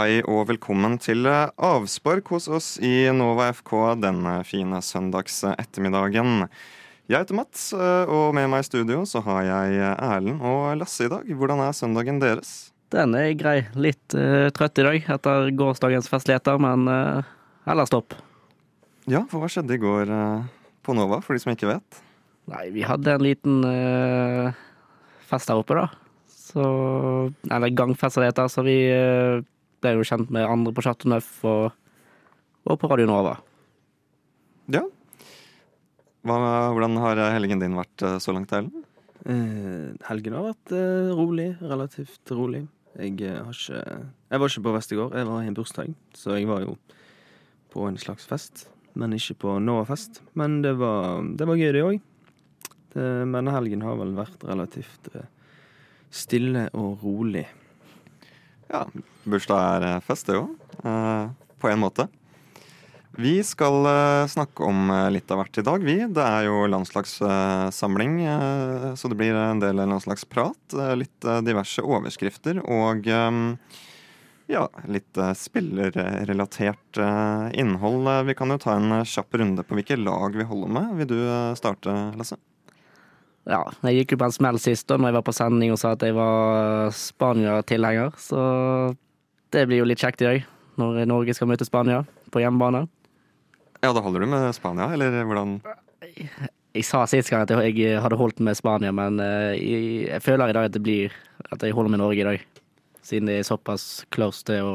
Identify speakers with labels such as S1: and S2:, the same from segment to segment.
S1: hei og velkommen til eh, avspark hos oss i Nova FK denne fine søndags ettermiddagen. Jeg heter Mats, eh, og med meg i studio så har jeg Erlend og Lasse i dag. Hvordan er søndagen deres?
S2: Den er grei. Litt uh, trøtt i dag etter gårsdagens festligheter, men uh, ellers topp.
S1: Ja, for hva skjedde i går uh, på Nova, for de som ikke vet?
S2: Nei, vi hadde en liten uh, fest her oppe, da. Så Eller gangfest, som det heter. Så vi uh, ble jo kjent med andre på Chateau Neuf og, og på Radio Nova.
S1: Ja. Hva, hvordan har helgen din vært så langt, Ellen?
S3: Eh, helgen har vært eh, rolig. Relativt rolig. Jeg eh, har ikke Jeg var ikke på fest i går. Jeg var i en bursdag, så jeg var jo på en slags fest. Men ikke på Nova-fest. Men det var, det var gøy, det òg. Men helgen har vel vært relativt stille og rolig.
S1: Ja. Bursdag er fest, det òg. På en måte. Vi skal uh, snakke om litt av hvert i dag, vi. Det er jo landslagssamling, så det blir en del landslagsprat. litt diverse overskrifter og ja, litt spillerrelatert innhold. Vi kan jo ta en kjapp runde på hvilke lag vi holder med. Vil du starte, Lasse?
S2: Ja, jeg gikk jo på en smell sist da når jeg var på sending og sa at jeg var Spania-tilhenger, så det blir jo litt kjekt i dag, når Norge skal møte Spania på hjemmebane.
S1: Ja, da holder du med Spania, eller hvordan?
S2: Jeg sa sist gang at jeg hadde holdt med Spania, men eh, jeg føler i dag at det blir at jeg holder med Norge i dag. Siden de er såpass close til å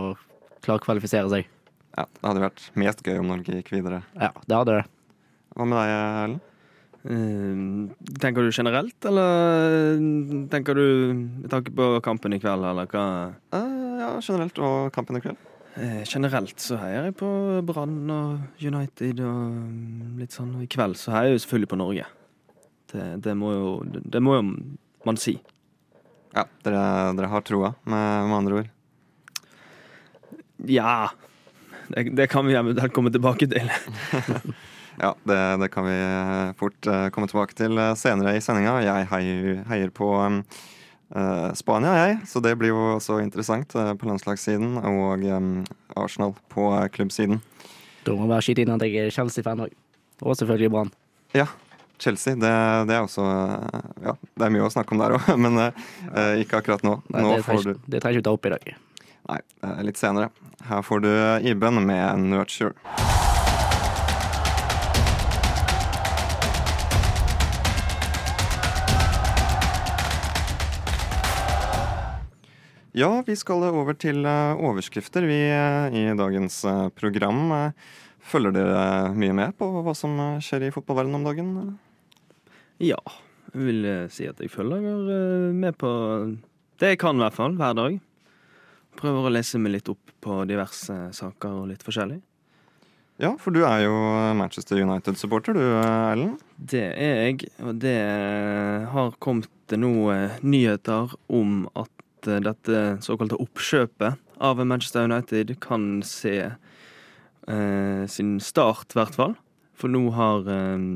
S2: klare å kvalifisere seg.
S1: Ja, Det hadde vært mest gøy om Norge gikk videre.
S2: Ja, det hadde det.
S1: Hva med deg, Erlend?
S3: Uh, tenker du generelt, eller tenker du med tanke på kampen i kveld, eller hva?
S1: Uh, ja, generelt og kampen i kveld.
S3: Eh, generelt så heier jeg på Brann og United og mm, litt sånn. I kveld så heier jeg jo selvfølgelig på Norge. Det, det, må, jo, det må, jo, man si.
S1: Ja, dere, dere har troa, med, med, andre ord?
S3: Ja. Det, det kan vi eventuelt komme tilbake til.
S1: ja, det, det, kan vi fort uh, komme tilbake til uh, senere i sendinga. Jeg heier, heier på Uh, Spania, jeg, så det blir jo også interessant uh, på landslagssiden. Og um, Arsenal på uh, klubbsiden.
S2: Da må bare skyte inn at jeg er Chelsea-fan òg. Og selvfølgelig Brann.
S1: Ja, Chelsea. Det, det, er også Ja, det er mye å snakke om der òg, men ikke akkurat nå.
S2: Nei,
S1: nå
S2: det trenger du... ikke ta opp i dag.
S1: Nei, litt senere. Her får du Iben med 'Nurture'. Ja, vi skal over til eh, overskrifter vi eh, i dagens eh, program. Følger dere mye med på hva som skjer i fotballverdenen om dagen?
S3: Ja, jeg vil si at jeg følger med på det jeg kan, i hvert fall, hver dag. Prøver å lese meg litt opp på diverse saker og litt forskjellig.
S1: Ja, for du er jo Manchester United-supporter, du Erlend?
S3: Det er jeg, og det har kommet noen nyheter om at Eh, dette såkalte oppkjøpet av Manchester United kan se eh, sin start, i hvert fall. For nå har eh,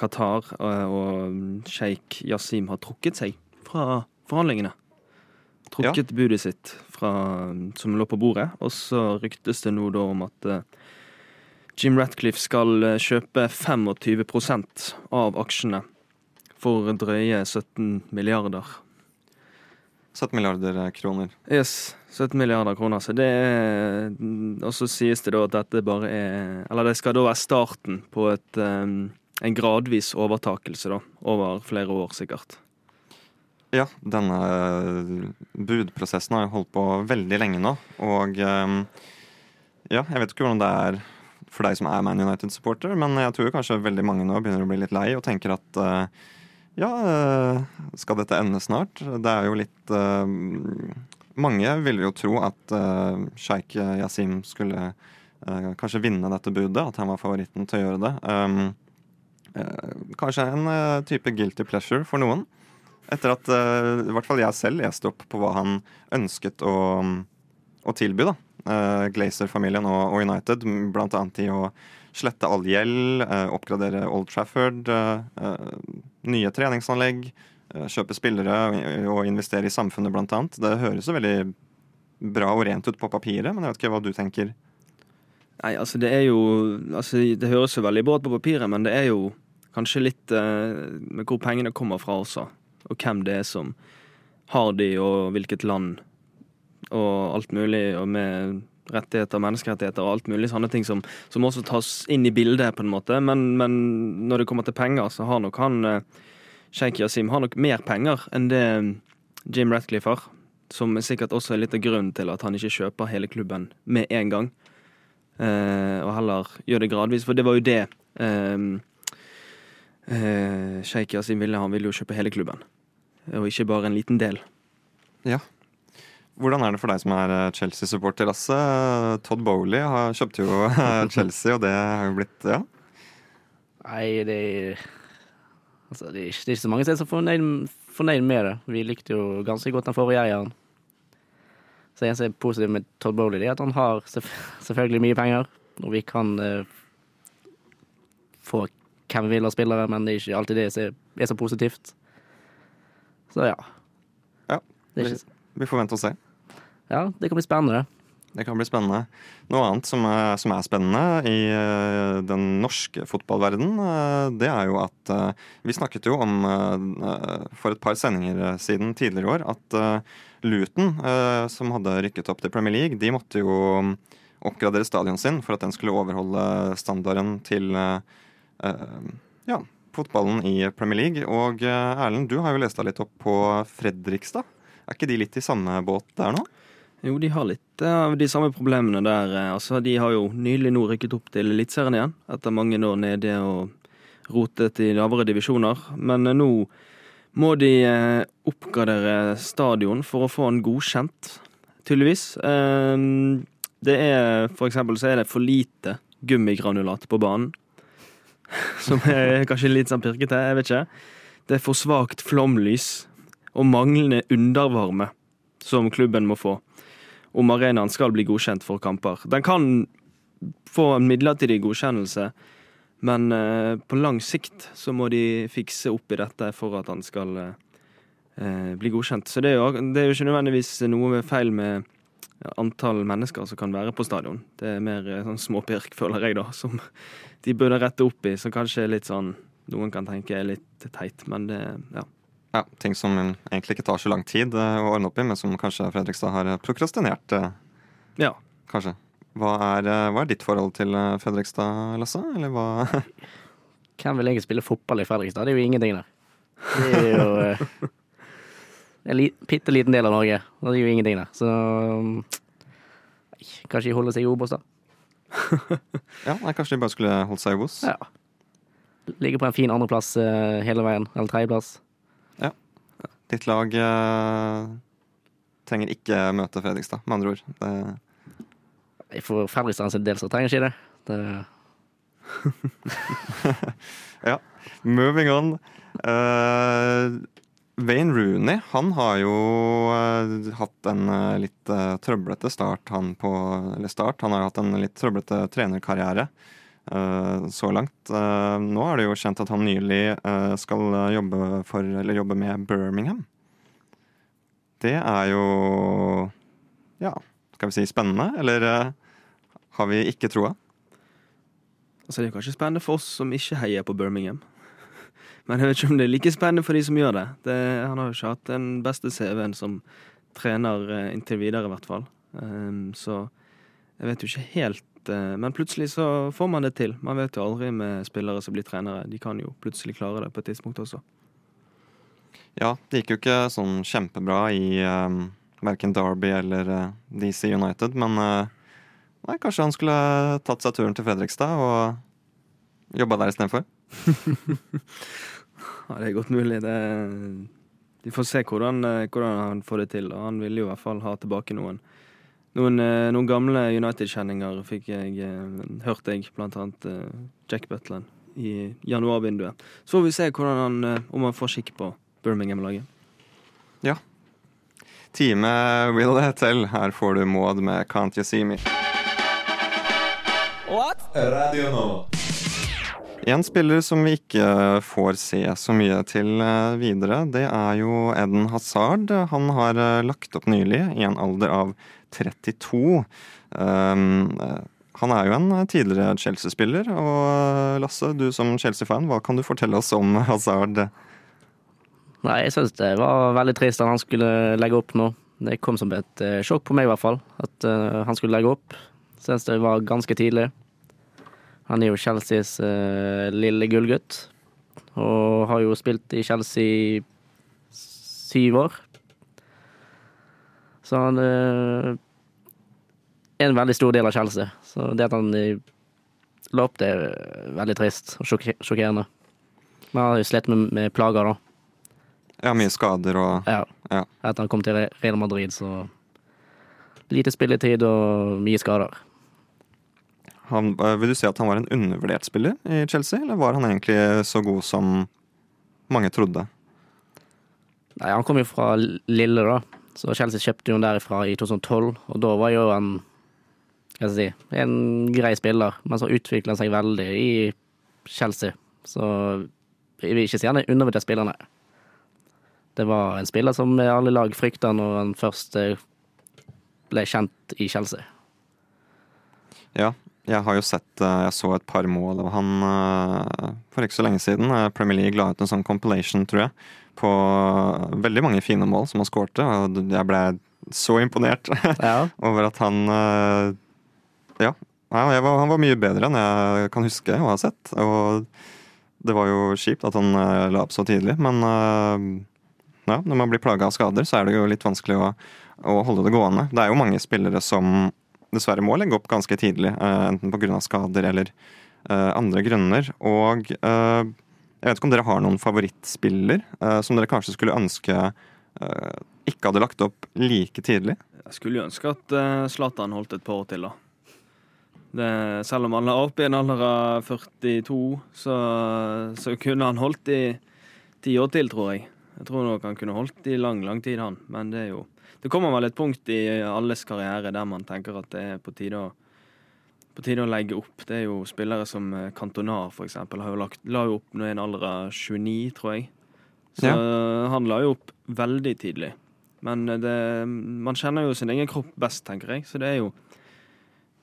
S3: Qatar eh, og sjeik Yasim har trukket seg fra forhandlingene. Trukket ja. budet sitt fra, som lå på bordet. Og så ryktes det nå da om at eh, Jim Ratcliffe skal eh, kjøpe 25% av aksjene for drøye 17 milliarder
S1: 17 milliarder kroner.
S3: Yes. 17 milliarder kroner. Så det er Og så sies det da at dette bare er Eller det skal da være starten på et, um, en gradvis overtakelse, da. Over flere år, sikkert.
S1: Ja, denne budprosessen har holdt på veldig lenge nå. Og ja, jeg vet ikke hvordan det er for deg som er Man United-supporter, men jeg tror kanskje veldig mange nå begynner å bli litt lei og tenker at ja, eh, skal dette ende snart? Det er jo litt uh, Mange ville jo tro at uh, sjeik Yasim skulle uh, kanskje vinne dette budet, at han var favoritten til å gjøre det. Um, kanskje en type guilty pleasure for noen. Etter at i hvert fall jeg selv leste opp på hva han ønsket å, å tilby. da. Glazer-familien og, United, annet i å slette all gjeld, eh, oppgradere Old Trafford, eh, eh, nye treningsanlegg, kjøpe spillere og investere i samfunnet, annet. Det høres jo veldig bra og rent ut på papiret, men jeg vet ikke hva du tenker.
S3: Nei, altså det er jo altså Det høres jo veldig bra ut på papiret, men det er jo kanskje litt eh, med hvor pengene kommer fra også. Og hvem det er som har de, og hvilket land, og alt mulig. Og med rettigheter, menneskerettigheter og alt mulig sånne ting som, som også tas inn i bildet, på en måte. Men, men når det kommer til penger, så har nok han eh, Sheikh Yasim har nok mer penger enn det Jim Ratcliffe har. Som sikkert også er litt av grunnen til at han ikke kjøper hele klubben med en gang. Eh, og heller gjør det gradvis, for det var jo det eh, eh, Sheikh Yasim ville. Han ville jo kjøpe hele klubben, og ikke bare en liten del.
S1: Hvordan er det for deg som er eh, Chelsea-supporter, Lasse? Todd Bowley har kjøpte jo eh, Chelsea, og det har jo blitt Ja.
S2: Nei, det er Altså, det er ikke, det er ikke så mange som er så fornøyd, fornøyd med det. Vi likte jo ganske godt den forrige eieren. Så eneste som er med Todd Bowley, det er at han har selvfølgelig mye penger, og vi kan eh, få hvem vi vil av spillere, men det er ikke alltid det som er, er så positivt. Så ja.
S1: Ja,
S2: Det er ikke,
S1: vi får vente og se.
S2: ja, det kan bli spennende.
S1: Det kan bli spennende. Noe annet som er, som er spennende i eh, den norske fotballverden, eh, det er jo at eh, Vi snakket jo om for et par sendinger siden tidligere i år at Luton, som hadde rykket opp til Premier League, de måtte jo oppgradere stadion sin for at den skulle overholde standarden til ja, fotballen i Premier League. Og Erlend, du har jo lest deg litt opp på Fredrikstad. Er ikke de litt i samme båt der nå?
S3: Jo, de har litt av de samme problemene der. eh, Altså, de har jo nylig nå rykket opp til Eliteserien igjen, etter mange år nede og rotet i lavere divisjoner. Men eh, nå må de eh, oppgradere stadion for å få den godkjent, tydeligvis. Eh, Det er for eksempel så er det for lite gummigranulat på banen. Som er kanskje litt sånn pirkete, jeg vet ikke. Det er for svakt flomlys og manglende undervarme som klubben må få om arenaen skal bli godkjent for kamper. Den kan få en midlertidig godkjennelse, men eh, på lang sikt så må de fikse opp i dette for at han skal eh, bli godkjent. Så det er, jo, det er jo ikke nødvendigvis noe feil med antall mennesker som kan være på stadion. Det er mer eh, sånn småpirk, føler jeg, da, som de burde rette opp i. Så kanskje litt sånn noen kan tenke er litt teit, men det ja.
S1: Ja, Ting som egentlig ikke tar så lang tid eh, å ordne opp i, men som kanskje Fredrikstad har prokrastinert. eh,
S3: ja.
S1: Kanskje. Hva er, eh, hva er ditt forhold til eh, Fredrikstad, Lasse? Eller hva
S2: Hvem vil egentlig spille fotball i Fredrikstad? Det er jo ingenting der. Det er jo eh, en bitte liten del av Norge, det er jo ingenting der. Så um, kanskje de holder seg i Obos, da.
S1: Ja, nei, Kanskje de bare skulle holdt seg i Obos?
S2: Ja. Ligger på en fin andreplass uh, hele veien, eller tredjeplass.
S1: Ditt lag eh, trenger ikke møte Fredrikstad, med andre ord. Det,
S2: For Fredrikstad sin del så trenger ikke det. det
S1: moving on. Uh, Wayne Rooney han har jo uh, hatt en uh, litt trøblete start, han på Eller start. Han har hatt en litt trøblete trenerkarriere så langt. Eh, nå er det jo kjent at han nylig eh, skal jobbe for Eller jobbe med Birmingham. Det er jo Ja, skal vi si spennende, eller eh, har vi ikke troa?
S3: Altså, det er kanskje spennende for oss som ikke heier på Birmingham. Men jeg vet ikke om det er like spennende for de som gjør det. det han har jo ikke hatt den beste CV-en som trener eh, inntil videre, i hvert fall. Um, så jeg vet jo ikke helt eh, Men plutselig så får man det til. Man vet jo aldri med spillere som blir trenere. De kan jo plutselig klare det på et tidspunkt også.
S1: Ja, det gikk jo ikke sånn kjempebra i um, verken Derby eller uh, DC United, men uh, nei, kanskje han skulle tatt seg turen til Fredrikstad og jobba der istedenfor?
S3: Ja, det er godt mulig. Det, de får se hvordan, eh, hvordan han får det til. Og han ville jo i hvert fall ha tilbake noen Noen, eh, noen gamle United-kjenninger fikk jeg hørte hørt jeg, blant annet eh, Jack Butland i januarvinduet. Så får vi se hvordan han, eh, om han får skikk på Birmingham-laget. Ja.
S1: Time will til. Her får du Maud med Can't You See Me. What?
S4: Radio nå.
S1: En spiller som vi ikke får se så mye til eh, videre, det er jo Eden Hazard. Han har eh, lagt opp nylig, i en alder av 32. Um, eh, han er jo en tidligere Chelsea-spiller, og eh, Lasse, du som Chelsea-fan, hva kan du fortelle oss om Hazard?
S2: Nei, jeg syns det var veldig trist at han skulle legge opp nå. Det kom som et eh, sjokk på meg, i hvert fall, at eh, han skulle legge opp. Syns det var ganske tidlig. Han er jo Chelseas eh, lille gullgutt, og har jo spilt i Chelsea syv år. Så han eh, er en veldig stor del av Chelsea. Så det at han eh, la opp, det er veldig trist og sjokkerende. Men han har jo slitt med, med plager, da.
S1: Ja, mye skader og
S2: Ja.
S1: Ja.
S2: Etter han kom til Real Madrid, så lite spilletid og mye skader.
S1: han, eh, Vil du si at han var en undervurdert spiller i Chelsea, eller var han egentlig så god som mange trodde?
S2: Nei, Han kom jo fra Lille, da, så Chelsea kjøpte jo han derifra i 2012. Og da var jo han hva skal jeg si, en grei spiller, men så utvikla han seg veldig i Chelsea. Så jeg vil ikke si han er undervurdert spiller, nei. Det var en spiller som alle lag frykta når han først eh, ble kjent i Chelsea.
S1: Ja, jeg har jo sett eh, Jeg så et par mål av han eh, for ikke så lenge siden. Eh, Premier League la ut en sånn compilation, tror jeg, på veldig mange fine mål som han skårte. Og jeg ble så imponert
S2: Ja.
S1: over at han Ja, var, han var mye bedre enn jeg kan huske og har sett. Og det var jo kjipt at han la opp så tidlig, men ja, når man blir plaga av skader, så er det jo litt vanskelig å, å holde det gående. Det er jo mange spillere som dessverre må legge opp ganske tidlig, eh, enten pga. skader eller eh, andre grunner. Og eh, jeg vet ikke om dere har noen favorittspiller som dere kanskje skulle ønske ikke hadde lagt opp like tidlig?
S3: Jeg skulle jo ønske at Zlatan holdt et par år til, da. Det, selv om han la opp i en alder av 42, så, så kunne han holdt i ti år til, tror jeg. Jeg tror nok han kunne holdt i lang, lang tid, han. Men det er jo Det kommer vel et punkt i alles karriere der man tenker at det er på tide å på tide å legge opp. Det er jo spillere som Kantonar, for eksempel, har jo lagt, la jo opp nå i en alder av 29, tror jeg. Så han la jo opp veldig tidlig. Men det, man kjenner jo sin egen kropp best, tenker jeg. Så det er jo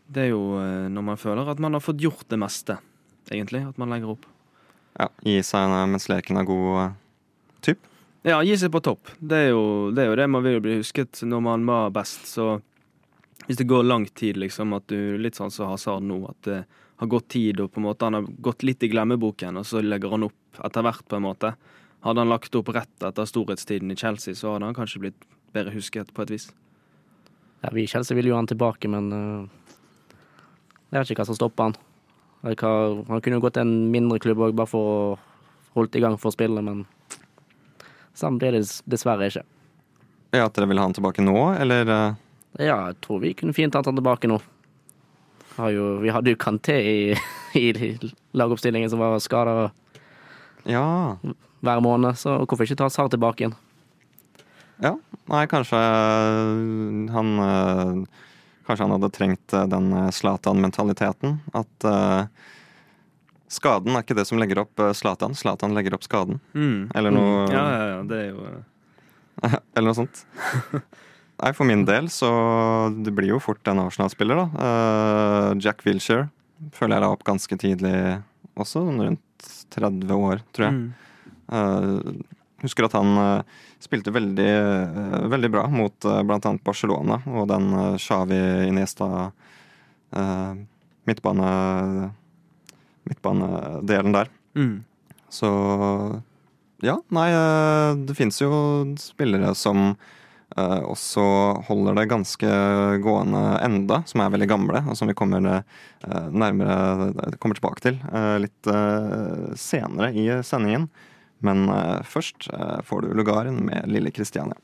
S3: Det er jo eh, når man føler at man har fått gjort det meste, egentlig, at man legger opp.
S1: Ja, Gi seg mens leken er god, eh.
S3: Ja, gi seg på topp. Det er jo det, er jo det man vil jo bli husket når man var best. Så hvis det går lang tid, liksom, at du litt sånn som Hazard nå, at det har gått tid, og på en måte han har gått litt i glemmeboken, og så legger han opp etter hvert, på en måte. Hadde han lagt opp rett etter storhetstiden i Chelsea, så hadde han kanskje blitt bedre husket på et vis.
S2: Ja, vi i Chelsea vil jo ha han tilbake, men uh, jeg vet ikke hva som stopper han. Har, Han kunne jo gått til en mindre klubb òg, bare for å holdt i gang for å spille, men sånn blir det dessverre ikke.
S1: Ja, At dere vil ha han tilbake nå, eller? eh,
S2: Ja, jeg tror vi kunne fint hatt han tilbake nå. Har jo, vi hadde jo Kanté i, i lagoppstillingen som var skada
S1: Ja.
S2: hver måned, så hvorfor ikke ta Sar tilbake igjen?
S1: ja. Nei, kanskje eh, han eh, Kanskje han hadde trengt den Zlatan-mentaliteten. At eh, skaden er ikke det som legger opp eh, Zlatan. Zlatan legger opp skaden. Eller noe,
S3: Ja, ja, ja, det er jo
S1: eller noe sånt. Nei, For min del så det blir jo fort en Arsenal-spiller, da. Uh, Jack Wilshere føler jeg la opp ganske tidlig også, rundt 30 år, tror jeg.
S3: mm.
S1: Uh, husker at han uh, spilte veldig, uh, veldig bra mot uh, annet Barcelona og den uh, Xavi Iniesta uh, midtbane midtbanedelen der.
S3: Mm.
S1: Så ja, nei, eh, det fins jo spillere som eh, også holder det ganske gående enda, som er veldig gamle, og som vi kommer uh, nærmere kommer tilbake til uh, litt senere i sendingen. Men først får du lugaren med Lille Kristiania.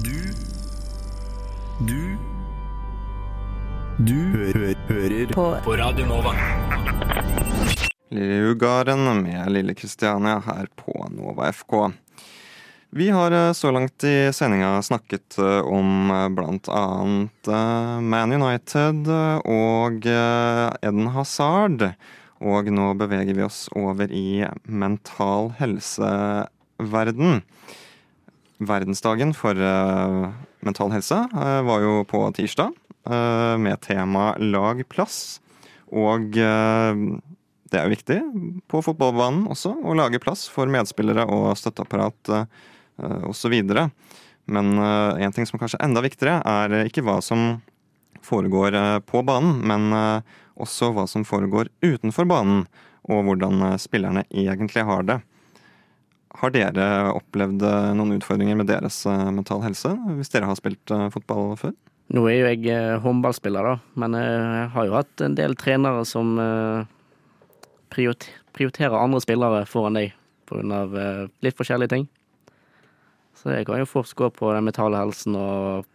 S4: Du Du Du hø hø hører på. på Radio Nova.
S1: Lillejugaren med Lille Kristiania her på Nova FK. Vi har eh, så langt i sendinga snakket eh, om bl.a. eh, Man United og Eden Hazard. Og nå beveger vi oss over i mental helseverden. Verdensdagen for mental helse var jo på tirsdag, med tema Lag plass. Og det er jo viktig på fotballbanen også å lage plass for medspillere og støtteapparat osv. Men en ting som kanskje er enda viktigere, er ikke hva som foregår på banen, men også hva som foregår utenfor banen, og hvordan spillerne egentlig har det. Har dere opplevd eh, noen utfordringer med deres eh, mental helse, hvis dere har spilt eh, fotball før?
S2: Nå er jo jeg håndballspiller, da, men jeg har jo hatt en del trenere som prioriterer andre spillere foran deg pga. litt forskjellige ting. Så jeg kan jo fort gå på den mentale helsen og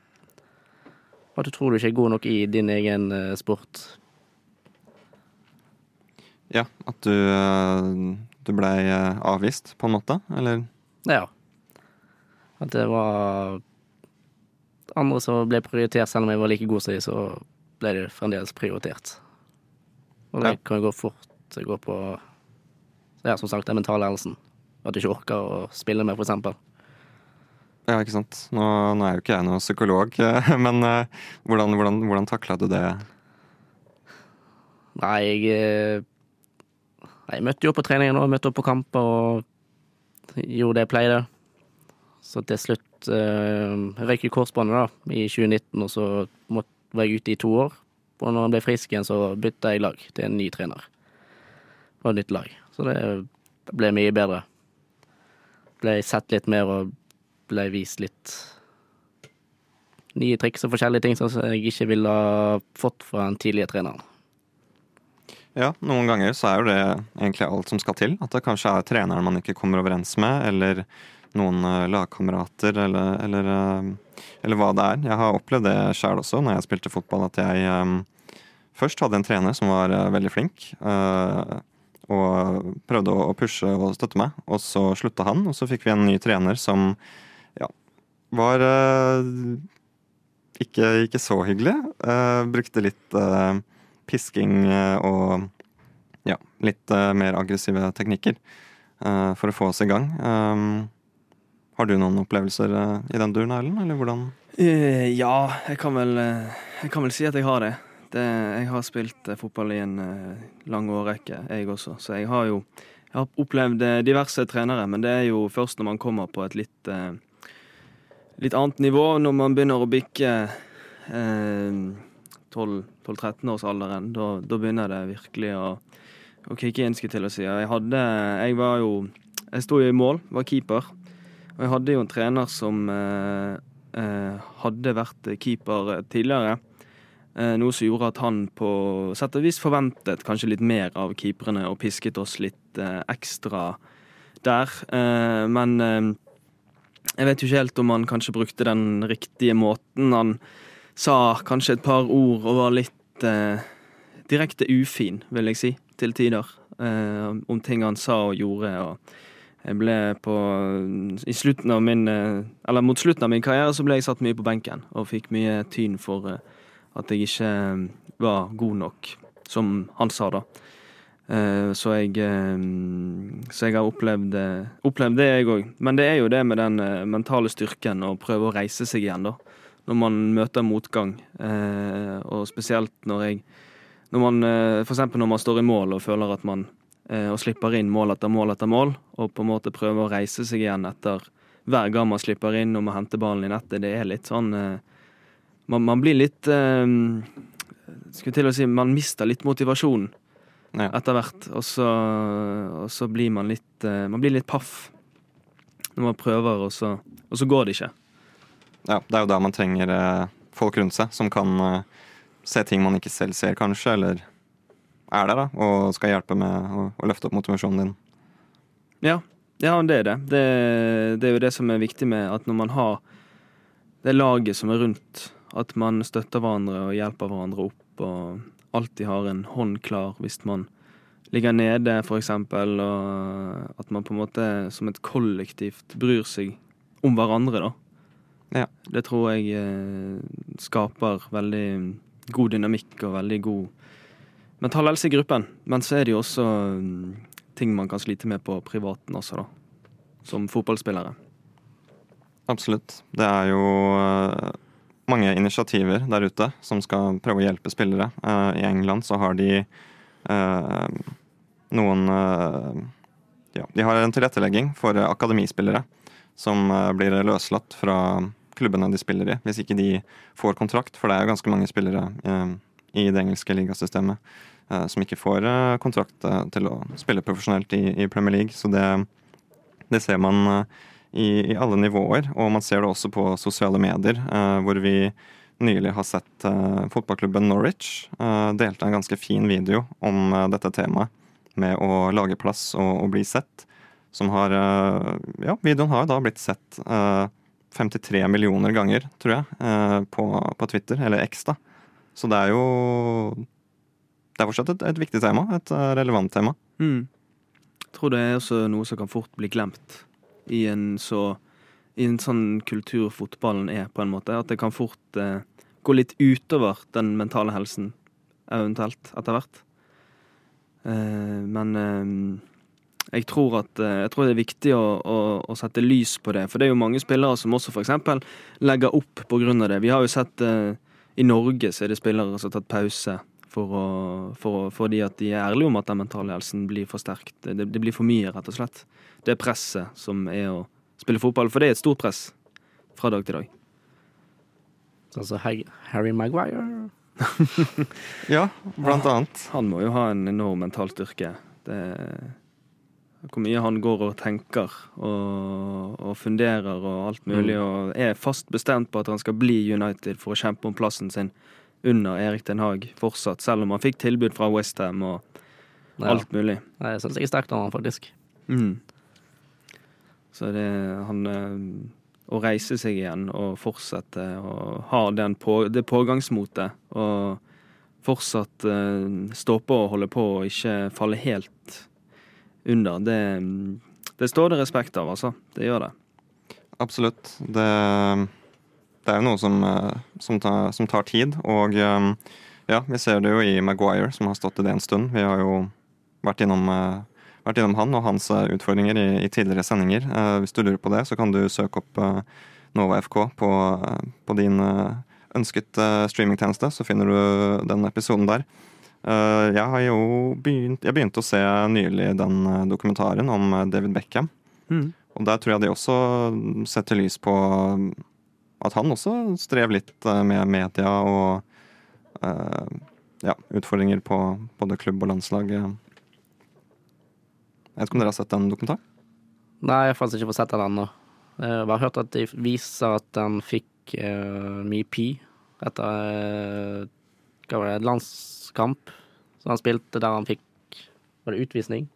S2: at du tror du ikke er god nok i din egen sport.
S1: Ja, at du du blei eh, avvist, på en måte? Eller?
S2: Ja. At det var andre som ble prioritert, selv om jeg var like god som de, så ble de fremdeles prioritert. Og det ja. kan gå fort gå på ja, som sagt, den mentale helsen. At du ikke orker å spille med, for eksempel.
S1: Ja, ikke sant. Nå, nå er jo ikke jeg noen psykolog, men uh, hvordan, hvordan, hvordan takla du det?
S2: Nei, jeg eh, jeg møtte jo opp på treningen og møtte opp på kamper og gjorde det jeg pleide. Så til slutt øh, røyk jeg korsbåndet da, i 2019, og så måtte, var jeg ute i to år. Og når han ble frisk igjen, så bytta jeg lag til en ny trener. Og et nytt lag. Så det ble mye bedre. Ble sett litt mer og ble vist litt nye triks og forskjellige ting som jeg ikke ville ha fått fra den tidligere treneren.
S1: Ja, noen ganger så er jo det egentlig alt som skal til. At det kanskje er treneren man ikke kommer overens med, eller noen uh, lagkamerater, eller, eller, uh, eller, hva det er. Jeg har opplevd det sjøl også, når jeg spilte fotball, at jeg um, først hadde en trener som var veldig flink. og prøvde å, pushe og støtte meg. Og så slutta han, og så fikk vi en ny trener som ja, var ikke, ikke, så hyggelig. brukte litt pisking eh, og ja, litt eh, mer aggressive teknikker eh, for å få oss i gang. Har du noen opplevelser i den duren, Erlend, eller hvordan?
S3: Ja, jeg kan, vel, jeg kan vel si at jeg har det. det jeg har spilt fotball i en lang årrekke, jeg også. Så jeg har jo jeg har opplevd diverse trenere, men det er jo først når man kommer på et litt, litt annet nivå, når man begynner å bikke eh, 12-13-årsalderen, da, da, begynner det virkelig å, å kikke inn, skulle til å si. Jeg hadde Jeg var jo Jeg sto i mål, var keeper. Og jeg hadde jo en trener som eh, eh, hadde vært keeper tidligere. Eh, noe som gjorde at han på sett og vis forventet kanskje litt mer av keeperne og pisket oss litt eh, ekstra der. Eh, men eh, jeg vet jo ikke helt om han kanskje brukte den riktige måten. Han sa kanskje et par ord og var litt direkte ufin, vil jeg si, til tider. Om ting han sa og gjorde. og jeg ble på i slutten av min, eh, Eller mot slutten av min karriere så ble jeg satt mye på benken og fikk mye tyn for eh, at jeg ikke eh, var god nok, som han sa da. Så jeg, så jeg har opplevd, opplevd det, jeg òg. Men det er jo det med den mentale styrken å prøve å reise seg igjen, da når man møter motgang. Og spesielt når jeg når For eksempel når man står i mål og føler at man og slipper inn mål etter mål etter mål, og på en måte prøver å reise seg igjen etter hver gang man slipper inn og må hente ballen i nettet. Det er litt sånn man, man, blir litt Skulle til å si Man mister litt motivasjon ja. etter hvert. Og så, og så, blir man litt Man blir litt paff når man prøver, og så, og så går det ikke.
S1: Ja, det er jo da man trenger eh, folk rundt seg som kan eh, se ting man ikke selv ser, kanskje, eller er der da, og skal hjelpe med å, å løfte opp motivasjonen din.
S3: Ja, ja det er det. det. det. er jo det som er viktig med at når man har det laget som er rundt, at man støtter hverandre og hjelper hverandre opp, og alltid har en hånd klar hvis man ligger nede, for eksempel, og at man på en måte som et kollektivt bryr seg om hverandre, da.
S1: Ja.
S3: Det tror jeg eh, skaper veldig god dynamikk og veldig god mental helse i gruppen. Men så er det jo også mm, ting man kan slite med på privaten også, da. Som fotballspillere.
S1: Absolutt. Det er jo eh, mange initiativer der ute som skal prøve å hjelpe spillere. Eh, I England så har de eh, noen ja, De har en tilrettelegging for akademispillere som blir løslatt fra klubbene de spiller i, hvis ikke de får kontrakt. For det er jo ganske mange spillere i det engelske ligasystemet eh, som ikke får eh, kontrakt eh, til å spille profesjonelt i, Premier League. Så det, det ser man i, i alle nivåer, og man ser det også på sosiale medier, hvor vi nylig har sett fotballklubben Norwich delte en ganske fin video om dette temaet med å lage plass og, og bli sett. Som har Ja, videoen har da blitt sett eh, 53 millioner ganger, tror jeg, på, på Twitter, eller X, da. Så det er jo Det er fortsatt et, et viktig tema, et eh, relevant tema.
S3: Mm. Jeg tror det er også noe som kan fort bli glemt i en så I en sånn kultur fotballen er, på en måte. At det kan fort eh, gå litt utover den mentale helsen, eventuelt, etter hvert. Eh, men eh, jeg tror at eh, Jeg tror det er viktig å, å, å sette lys på det. For det er jo mange spillere som også f.eks. legger opp på grunn av det. Vi har jo sett eh, I Norge så er det spillere som har tatt pause for å, for å, fordi at de er ærlige om at den mentale helsen blir for sterkt. Det, det blir for mye, rett og slett. Det presset som er å spille fotball. For det er et stort press fra dag til dag.
S2: Altså Harry- Harry Maguire.
S1: Ja, blant annet.
S3: Han må jo ha en enorm mental styrke. Det, hvor mye han går og tenker og, og funderer og alt mulig, og er fast bestemt på at han skal bli United for å kjempe om plassen sin under Erik Den Haag fortsatt, selv om han fikk tilbud fra Westham og
S2: Ja.
S3: alt mulig.
S2: Jeg syns jeg er sterkt av han, faktisk.
S3: Mm. Så det han eh, Å reise seg igjen og fortsette og ha den på, det pågangsmotet og fortsatt eh, stå på og holde på og ikke falle helt under, det, det står det respekt av, altså. Det gjør det.
S1: Absolutt. Det, det er jo noe som, eh, som, tar, som tar tid. Og eh, ja, vi ser det jo i Maguire, som har stått i det en stund. Vi har jo vært innom, eh, vært innom han og hans utfordringer i, i tidligere sendinger. Hvis du lurer på det, så kan du søke opp Nova FK på, på din ønsket streamingtjeneste, så finner du den episoden der. Eh, Jeg har jo begynt Jeg begynte å se nylig den eh, dokumentaren om eh, David Beckham.
S3: Mm.
S1: Og der tror jeg de også setter lys på at han også strev litt med media og ja, utfordringer på både klubb og landslag. Jeg vet ikke om dere har sett den dokumentaren?
S2: Nei, jeg faktisk ikke fått sett den ennå. Jeg har hørt at de viser at han fikk uh, mye pi etter eh, hva var det, landskamp som han spilte, der han fikk Var det utvisning?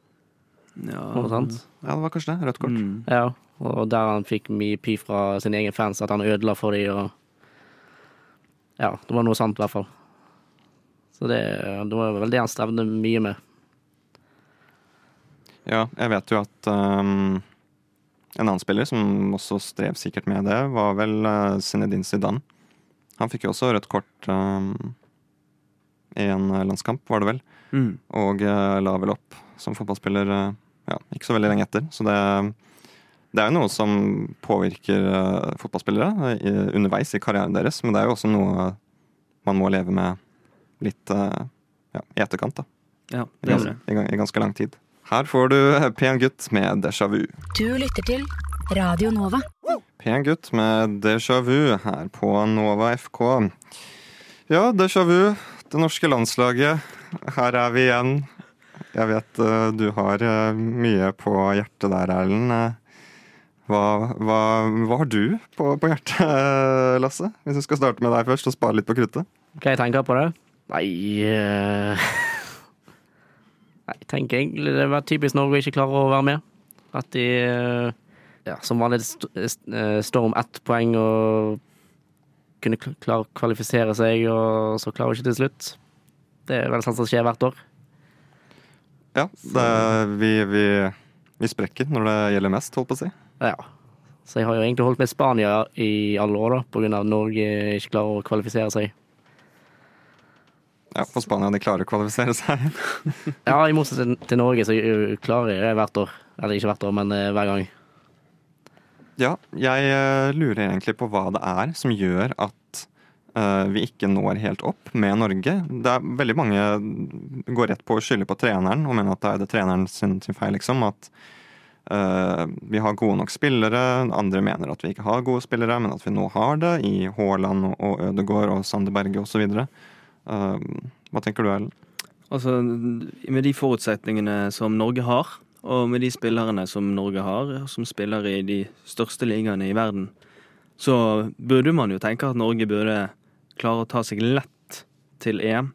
S3: Ja.
S1: Ja, det var kanskje det. Rødt kort.
S3: Mm.
S2: Ja, og der han fikk mye py fra sine egne fans, at han ødela for dem og Ja, det var noe sant, i hvert fall. Så det, det var vel det han strevde mye med.
S1: Ja, jeg vet jo at um, en annen spiller som også strev sikkert med det, var vel uh, Zinedine Zidane. Han fikk jo også rødt kort um, i en uh, landskamp, var det vel.
S3: Mm.
S1: Og uh, la vel opp som fotballspiller uh, ja, ikke så veldig lenge etter. Så det, det er jo noe som påvirker uh, fotballspillere i, underveis i karrieren deres, men det er jo også noe man må leve med litt uh, ja, i etterkant, da.
S3: Ja,
S1: I,
S3: det er
S1: gans
S3: det.
S1: i, gan- I ganske lang tid. Her får du Pen gutt med déjà vu.
S5: Du lytter til Radio Nova.
S1: Pen gutt med déjà vu her på Nova FK. Ja, déjà vu. Det norske landslaget. Her er vi igjen. Jeg vet eh, du har eh, mye på hjertet der, Erlend. Eh, Hva, hva, hva har du på, på hjertet, Lasse? Hvis vi skal starte med deg først og spare litt på kruttet.
S2: Hva jeg tenker på det? Nei Jeg tenker egentlig det var typisk Norge ikke klare å være med. At de ja, som vanlig st står om ett poeng og kunne klare å kvalifisere seg, og så klarer vi ikke til slutt. Det er vel sånt som skjer hvert år.
S1: Ja, det, vi, vi, vi sprekker når det gjelder mest, holdt på å si.
S2: Ja. Så jeg har jo egentlig holdt med Spania i alle år, da, at Norge ikke klarer å kvalifisere seg.
S1: Ja, For Spania de klarer å kvalifisere seg.
S2: Ja, i motsetning til Norge, så klarer jeg hvert år. Eller ikke hvert år, men uh, hver gang.
S1: Ja, jeg eh, lurer egentlig på hva det er som gjør at eh, vi ikke når helt opp med Norge. Det er Veldig mange går rett på å skylde på treneren og mener at det er det treneren sin, sin feil. liksom, At uh, vi har gode nok spillere. Andre mener at vi ikke har gode spillere, men at vi nå har det i Haaland og Ødegaard og Sander Berge osv. Uh, hva tenker du, Ellen?
S3: Altså, med de forutsetningene som Norge har, og med de spillerne som Norge har, som spiller i de største ligaene i verden, så burde man jo tenke at Norge burde klare å ta seg lett til EM.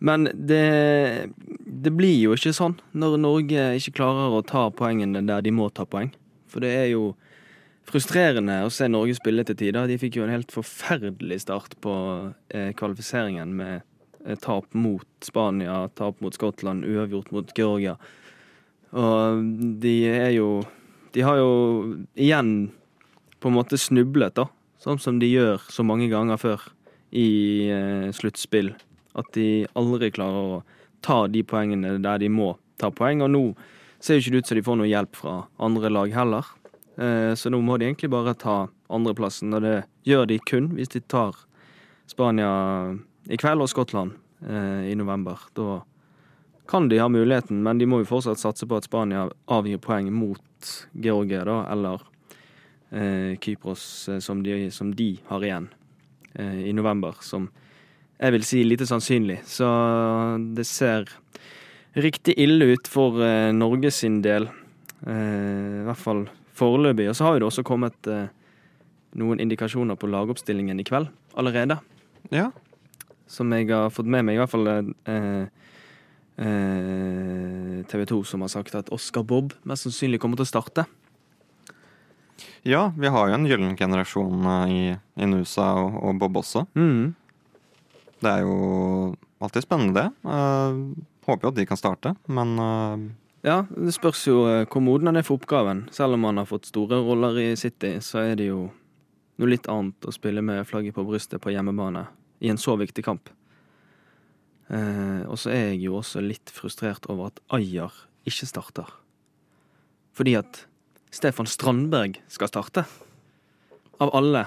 S3: Men det, det blir jo ikke sånn når Norge ikke klarer å ta poengene der de må ta poeng. For det er jo frustrerende å se Norge spille til tider. De fikk jo en helt forferdelig start på eh, kvalifiseringen med eh, tap mot Spania, tap mot Skottland, uavgjort mot Georgia. Og de er jo De har jo igjen på en måte snublet, da. Sånn som de gjør så mange ganger før i eh, sluttspill. At de aldri klarer å ta de poengene der de må ta poeng. Og nå ser jo ikke det ut som de får noe hjelp fra andre lag heller. Eh, så nå må de egentlig bare ta andreplassen, og det gjør de kun hvis de tar Spania i kveld og Skottland eh, i november. Da kan de ha muligheten, men de må jo fortsatt satse på at Spania avgir poeng mot Georgia, da, eller eh, Kypros, eh, som de, som de har igjen eh, i november, som jeg vil si lite sannsynlig. Så det ser riktig ille ut for eh, Norge sin del, eh, i hvert fall foreløpig. Og så har jo det også kommet eh, noen indikasjoner på lagoppstillingen i kveld allerede,
S1: Ja,
S3: som jeg har fått med meg, i hvert fall eh, eh, TV 2 som har sagt at Oscar Bob mest sannsynlig kommer til å starte.
S1: ja vi har jo en gyllen generasjon eh, i, i Nusa og, og Bob også.
S3: Mm.
S1: Det er jo alltid spennende, det. Uh, håper jo at de kan starte, men uh...
S3: Ja, det spørs jo eh, hvor moden han er for oppgaven. Selv om han har fått store roller i City, så er det jo noe litt annet å spille med flagget på brystet på hjemmebane i en så viktig kamp. Eh, og så er jeg jo også litt frustrert over at Ajer ikke starter. Fordi at Stefan Strandberg skal starte. Av alle.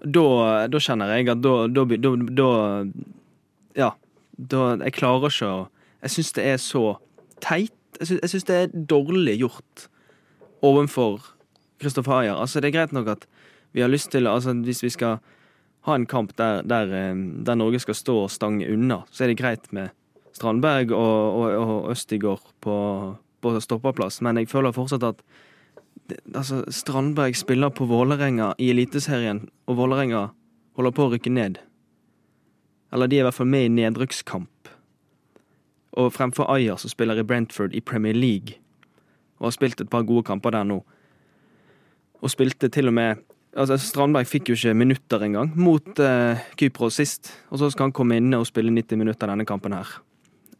S3: Da, da kjenner jeg at da, da, da, da Ja. Jeg klarer ikke å Jeg syns det er så teit. Jeg syns, det er dårlig gjort overfor Kristoffer Ayer. Altså, det er greit nok at vi har lyst til Altså, hvis vi skal ha en kamp der, der, eh, der Norge skal stå og stange unna, så er det greit med Strandberg og, og, og Østigård på, på stoppeplass, men jeg føler fortsatt at altså, Strandberg spiller på Vålerenga i Eliteserien, og Vålerenga holder på å rykke ned. Eller de er i hvert fall med i nedrykkskamp. Og fremfor Ayer, som spiller i Brentford i Premier League, og har spilt et par gode kamper der nå. Og spilte til og med Altså, Strandberg fikk jo ikke minutter engang mot eh, Kypros sist. Og så skal han komme inne og spille 90 minutter denne kampen her.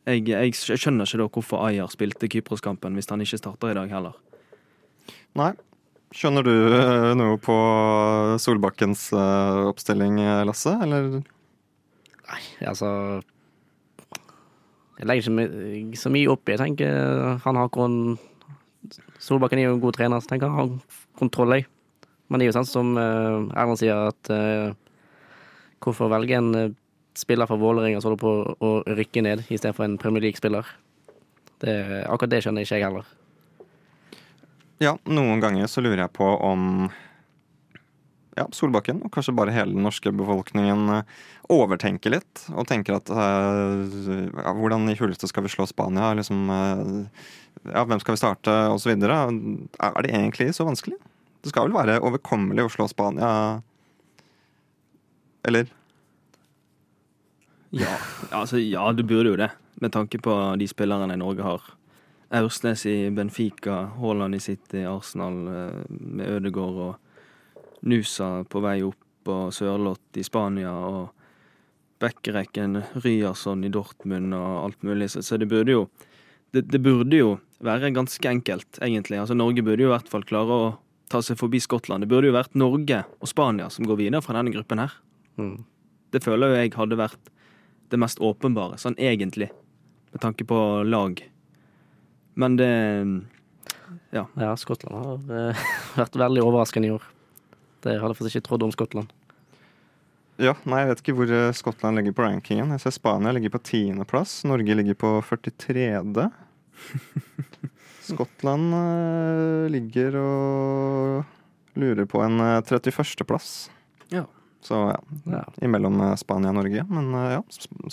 S3: Jeg, jeg skjønner ikke da hvorfor Ayer spilte Kypros-kampen hvis han ikke starter i dag heller.
S1: nei. Skjønner du eh, noe på Solbakkens eh, oppstilling, eh, Lasse? Eller
S2: Nei, altså Jeg legger ikke så mye opp i Jeg tenker han har kon... Solbakken er jo en god trener, så tenker jeg han har kontroll, jeg. Men det er jo sånn som uh, Erlend sier, at eh, hvorfor velge en eh, spiller fra Vålerenga som holder på å rykke ned, istedenfor en Premier League-spiller? Akkurat det skjønner ikke jeg heller.
S1: Ja, noen ganger så lurer jeg på om ja, Solbakken, og kanskje bare hele den norske befolkningen, eh, overtenker litt. Og tenker at eh, ja, hvordan i huleste skal vi slå Spania? Liksom, eh, ja, hvem skal vi starte? Og så videre. Er det egentlig så vanskelig? Det skal vel være overkommelig å slå Spania? Eller?
S3: Ja, altså, ja, det burde jo det, med tanke på de spillerne Norge har. Aursnes i Benfica, Haaland i City, Arsenal eh, med Ødegaard og Nusa på vei opp, og Sørloth i Spania, og Bekkerekken, Ryerson i Dortmund og alt mulig. Så det burde jo det, det burde jo være ganske enkelt, egentlig. Altså, Norge burde jo i hvert fall klare å ta seg forbi Skottland. Det burde jo vært Norge og Spania som går videre fra denne gruppen her.
S2: Mm.
S3: Det føler jo jeg hadde vært det mest åpenbare, sånn egentlig, med tanke på lag. Men det
S2: Ja, Skottland har uh, vært veldig overraskende i år. Det hadde jeg faktisk ikke trodd om Skottland.
S1: Ja, nei, Jeg vet ikke hvor eh, Skottland ligger på rankingen. Jeg ser Spania ligger på tiendeplass. Norge ligger på 43. Skottland eh, ligger og lurer på en eh, 31.-plass.
S3: Ja.
S1: Så ja,
S2: Ja.
S1: imellom eh, Spania og Norge. Men eh, ja,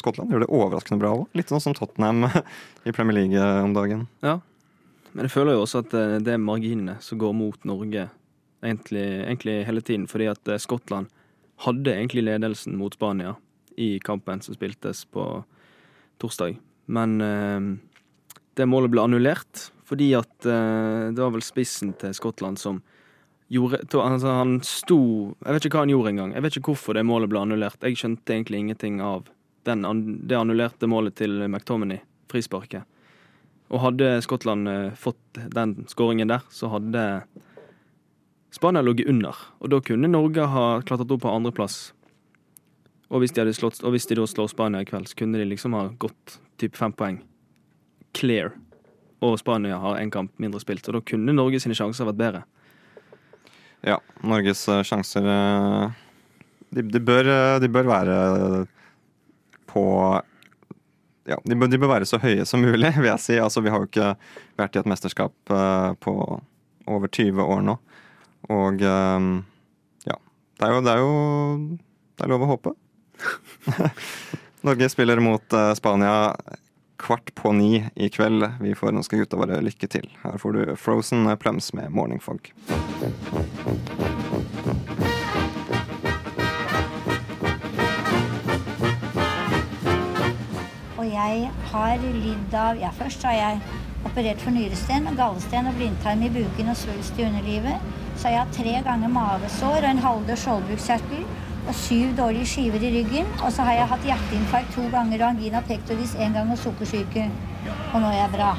S1: Skottland gjør det overraskende bra òg. Litt sånn som Tottenham i Premier League eh, om dagen.
S3: Ja. Men jeg føler jo også at eh, det er marginene som går mot Norge egentlig, egentlig hele tiden. Fordi at eh, Skottland hadde egentlig ledelsen mot Spania i kampen som spiltes på torsdag. Men eh, det målet ble annullert fordi at eh, det var vel spissen til Skottland som gjorde to, altså Han sto Jeg vet ikke hva han gjorde engang. Jeg vet ikke hvorfor det målet ble annullert. Jeg skjønte egentlig ingenting av den, det annullerte målet til McTominay, frisparket. Og hadde Skottland eh, fått den skåringen der, så hadde Spania ligget under. Og da kunne Norge ha klatret opp på andreplass. Og hvis de, hadde slått, og hvis de da slår Spania i kveld, så kunne de liksom ha gått typ fem poeng. Clear. Og Spania har én kamp mindre spilt. Og da kunne Norge sine sjanser vært bedre.
S1: Ja, Norges eh, sjanser eh, de, de, bør, eh, de bør være på Ja, de bør, de bør være så høye som mulig, vil jeg si. Altså, vi har jo ikke vært i et mesterskap på over 20 år nå. Og ja. Det er jo Det er, jo, det er lov å håpe. Norge spiller mot Spania kvart på ni i kveld. Vi får ønske gutta våre lykke til. Her får du Frozen Plums med Morning Fog.
S6: Og jeg har lidd av Ja, først har jeg operert for nyresten, gallesten og blindtarm i buken og svulst i underlivet. Så har jeg hatt tre ganger mavesår og en halvdød skjoldbruskkjertel og syv dårlige skiver i ryggen. Og så har jeg hatt hjerteinfarkt to ganger og angina pectoris én gang og sukkersyke. Og nå er jeg bra.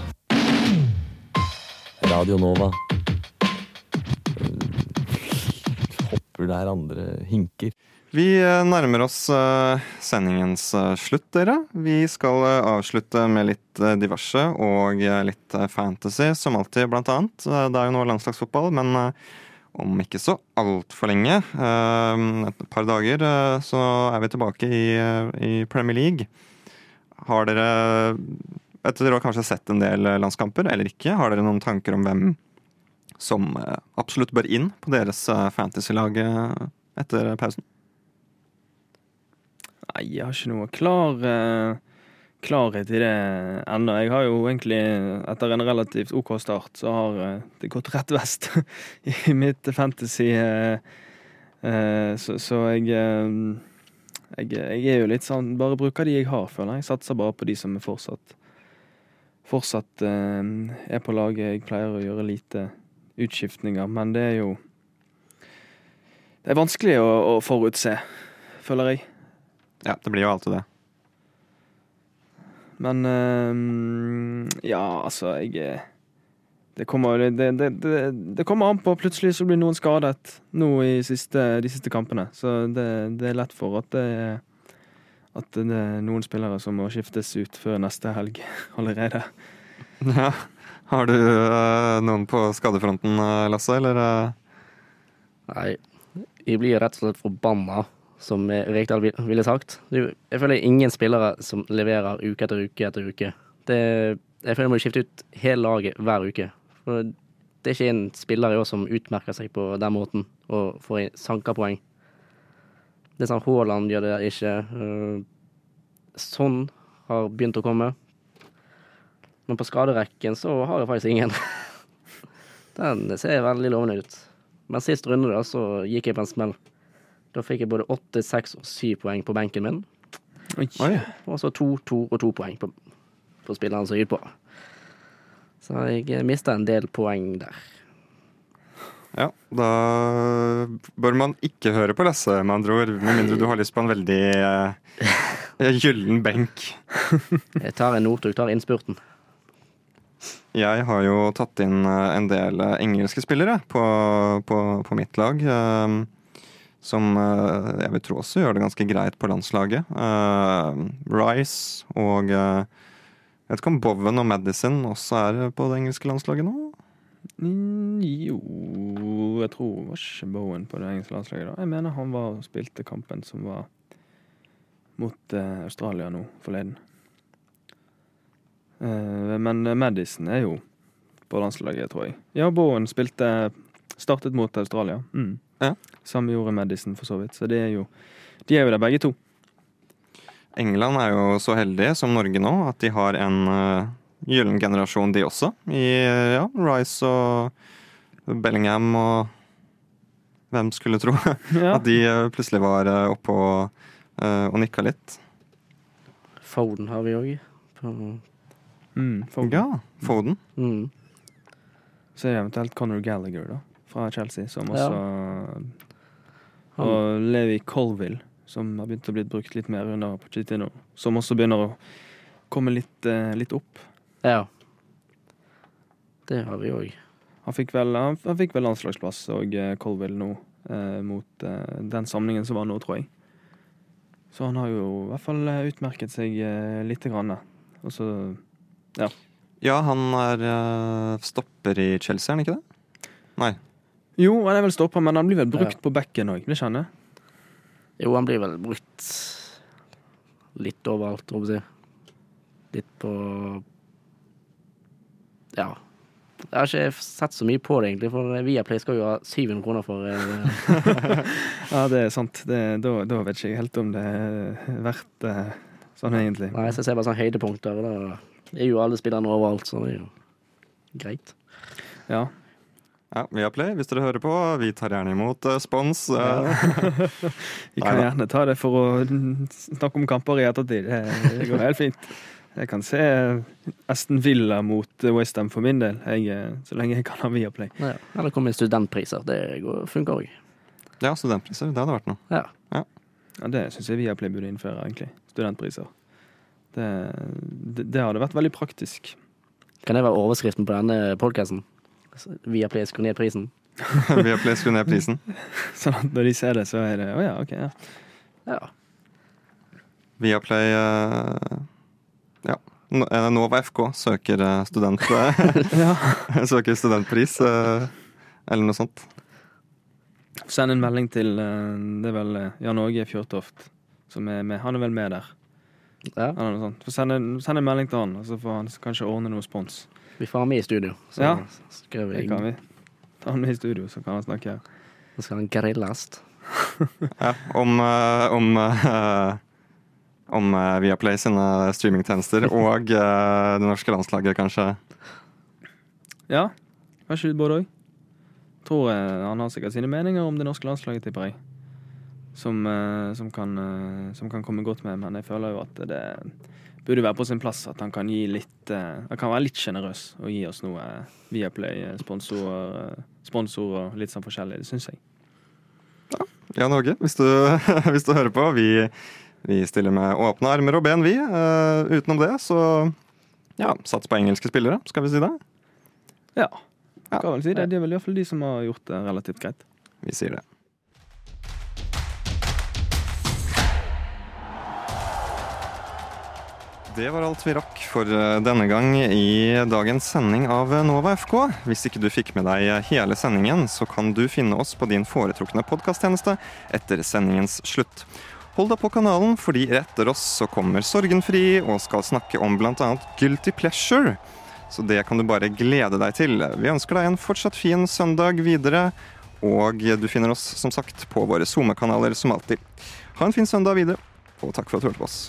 S7: Radio Nova. Hopper der andre hinker.
S1: Vi eh, nærmer oss eh, sendingens eh, slutt, dere. Vi skal avslutte med litt diverse og litt fantasy, som alltid, blant annet. Det er jo nå landslagsfotball, men om ikke så altfor lenge, eh, et par dager, eh, så er vi tilbake i, eh, i Premier League. Har dere Etter dere har kanskje sett en del landskamper, eller ikke, har dere noen tanker om hvem som absolutt bør inn på deres fantasy-lag etter pausen?
S3: Nei, jeg har ikke noe klar klarhet i det ennå. Jeg har jo egentlig, etter en relativt OK start, så har eh, det gått rett vest i mitt fantasy. eh, eh, så, så jeg, jeg Jeg er jo litt sånn Bare bruker de jeg har, føler jeg. Satser bare på de som er fortsatt Fortsatt er på laget. Jeg pleier å gjøre lite utskiftninger, men det er jo Det er vanskelig å, å forutse, føler jeg.
S1: Ja, det blir jo alltid det.
S3: Men uh, ja, altså, jeg eh, Det kommer, det, det, det, kommer an på. Plutselig så blir noen skadet nå i siste, de siste kampene. Så det, det er lett for at det, at det er noen spillere som må skiftes ut før neste helg allerede.
S1: Ja. Har du uh, noen på skadefronten, eh, Lasse, eller? eh?
S2: Nei, jeg blir rett og slett forbanna, som Rekdal ville sagt. Jeg føler ingen spillere som leverer uke etter uke etter uke. Det, jeg føler jeg må skifte ut hele laget hver uke. For det er ikke en spiller i år som utmerker seg på den måten og får sanka poeng. Det er sånn Haaland gjør det ikke. Sånn har begynt å komme. Men på skaderekken så har jeg faktisk ingen. Den ser veldig lovende ut. Men sist runde da, så gikk jeg på en smell. Da fikk jeg både åtte, seks og syv poeng på benken min. Og så to, to og to poeng på, på spilleren som gikk på. Så jeg mista en del poeng der.
S1: Ja, da bør man ikke høre på Lasse, med andre ord. Med mindre du har lyst på en veldig uh, gyllen benk.
S2: Jeg tar en Northug, tar innspurten.
S1: Jeg har jo tatt inn eh, en del eh, engelske spillere på, på, på mitt lag. eh, som eh, jeg vil tro også gjør det ganske greit på landslaget. Eh, Rice og eh, Jeg vet ikke om Bowen og Madison også er på det engelske landslaget nå?
S3: Mm, jo Jeg tror var ikke Bowen på det engelske landslaget. da Jeg mener han var spilte kampen som var mot eh, Australia nå forleden. Eh, men Madison er jo på landslaget, tror jeg. Ja, Bowen spilte Startet mot Australia. Mm.
S1: Ja.
S3: Samme gjorde Madison, for så vidt. Så det er jo De er jo der begge to.
S1: England er jo så heldige som Norge nå at de har en uh, gyllen generasjon, de også. I uh, ja, Rice og Bellingham og Hvem skulle tro
S3: Ja.
S1: at de uh, plutselig var uh, oppe og, uh, og nikka litt.
S2: Foden har vi òg.
S3: Mm, Foden.
S1: Ja, Foden.
S2: Mm.
S3: Så er det eventuelt Conor Gallagher, da, fra Chelsea, som
S2: Ja.
S3: også Og Levi Colville, som har begynt å bli brukt litt mer under Pochettino. Som også begynner å komme litt, eh, litt opp.
S2: Ja. Det har vi òg.
S3: Han fikk vel, han, han fikk vel landslagsplass og eh, Colville nå, eh, mot den samlingen som var nå, tror jeg. Så han har jo i hvert fall utmerket seg eh, lite grann. Og så
S1: Ja, Ja, han er stopper i Chelsea, er han ikke det? Nei.
S3: Jo, han er vel stopper, men han blir vel brukt
S2: Ja.
S3: på bekken òg, det kjenner jeg.
S2: Jo, han blir vel brukt litt overalt, tror jeg. Litt på Ja. Jeg har ikke sett så mye på det, egentlig, for Viaplay skal jo ha 700 kroner for eh,
S3: Ja, det er sant. Det, da, da vet ikke jeg helt om det er verdt det sånn, egentlig.
S2: Nei, så jeg ser bare sånne høydepunkter, da er jo alle spillerne overalt, så det er jo greit.
S3: Ja.
S1: Ja, Viaplay, hvis dere hører på, vi tar gjerne imot uh, spons. Ja.
S3: Vi kan gjerne ta det for å snakke om kamper i ettertid. Det, det går helt fint. Jeg kan se Aston Villa mot Westham for min del, jeg, eh, så lenge jeg kan ha Viaplay.
S2: Ja. Eller komme med studentpriser. Det går, funker òg.
S1: ja, studentpriser. Det hadde vært noe.
S2: Ja.
S3: Ja, det syns jeg Viaplay burde innføre, egentlig. Studentpriser. Det, det, det hadde vært veldig praktisk.
S2: Kan det være overskriften på denne podkasten? Viaplay skru ned prisen?
S1: Viaplay skru ned prisen.
S3: Sånn at når de ser det, så er det Å ja, OK. Ja.
S2: Ja.
S1: Viaplay uh, Ja. No- eh, Nova FK søker eh, student... eh, søker studentpris, eh, eller noe sånt.
S3: Send en melding til eh, Det er vel eh, Jan Åge Fjørtoft som er med. Han er vel med der.
S2: ja.
S3: Eller noe sånt. Send en, send en melding til han, og så får han kanskje ordne noe spons.
S2: Vi får han med i studio. Så
S3: Ja.
S2: skal
S3: Det kan vi. Ta han med i studio, så kan han snakke.
S2: så skal han grilles.
S1: Ja, om eh, om, eh, om eh, Viaplay sine streamingtjenester og det norske landslaget, kanskje.
S3: Ja, kanskje både òg. Tror han har sikkert sine meninger om det norske landslaget, tipper jeg. Som, som, kan, som kan komme godt med, men jeg føler jo at det burde være på sin plass at han kan litt eh, Han kan være litt sjenerøs og gi oss noe eh, Viaplay-sponsor sponsor og litt sånn forskjellig. Det syns jeg.
S1: Jan Åge, hvis du, hvis du hører på. Vi, vi stiller med åpne armer og ben, vi. Uh, utenom det, så ja, sats på engelske spillere, skal vi si det?
S3: Ja.
S1: Ja.
S3: Kan vel si det. Det er vel iallfall de som har gjort det relativt greit.
S1: Vi sier det. Det var alt vi rakk for eh, denne gang i dagens sending av Nova FK. Hvis ikke du fikk med deg hele sendingen, så kan du finne oss på din foretrukne podkasttjeneste etter sendingens slutt. Hold deg på kanalen, fordi etter oss så kommer Sorgenfri og skal snakke om bl.a. Guilty Pleasure. Så det kan du bare glede deg til. Vi ønsker deg en fortsatt fin søndag videre. Og du finner oss som sagt på våre SoMe-kanaler som alltid. Ha en fin søndag videre, og takk for at du hørte på oss.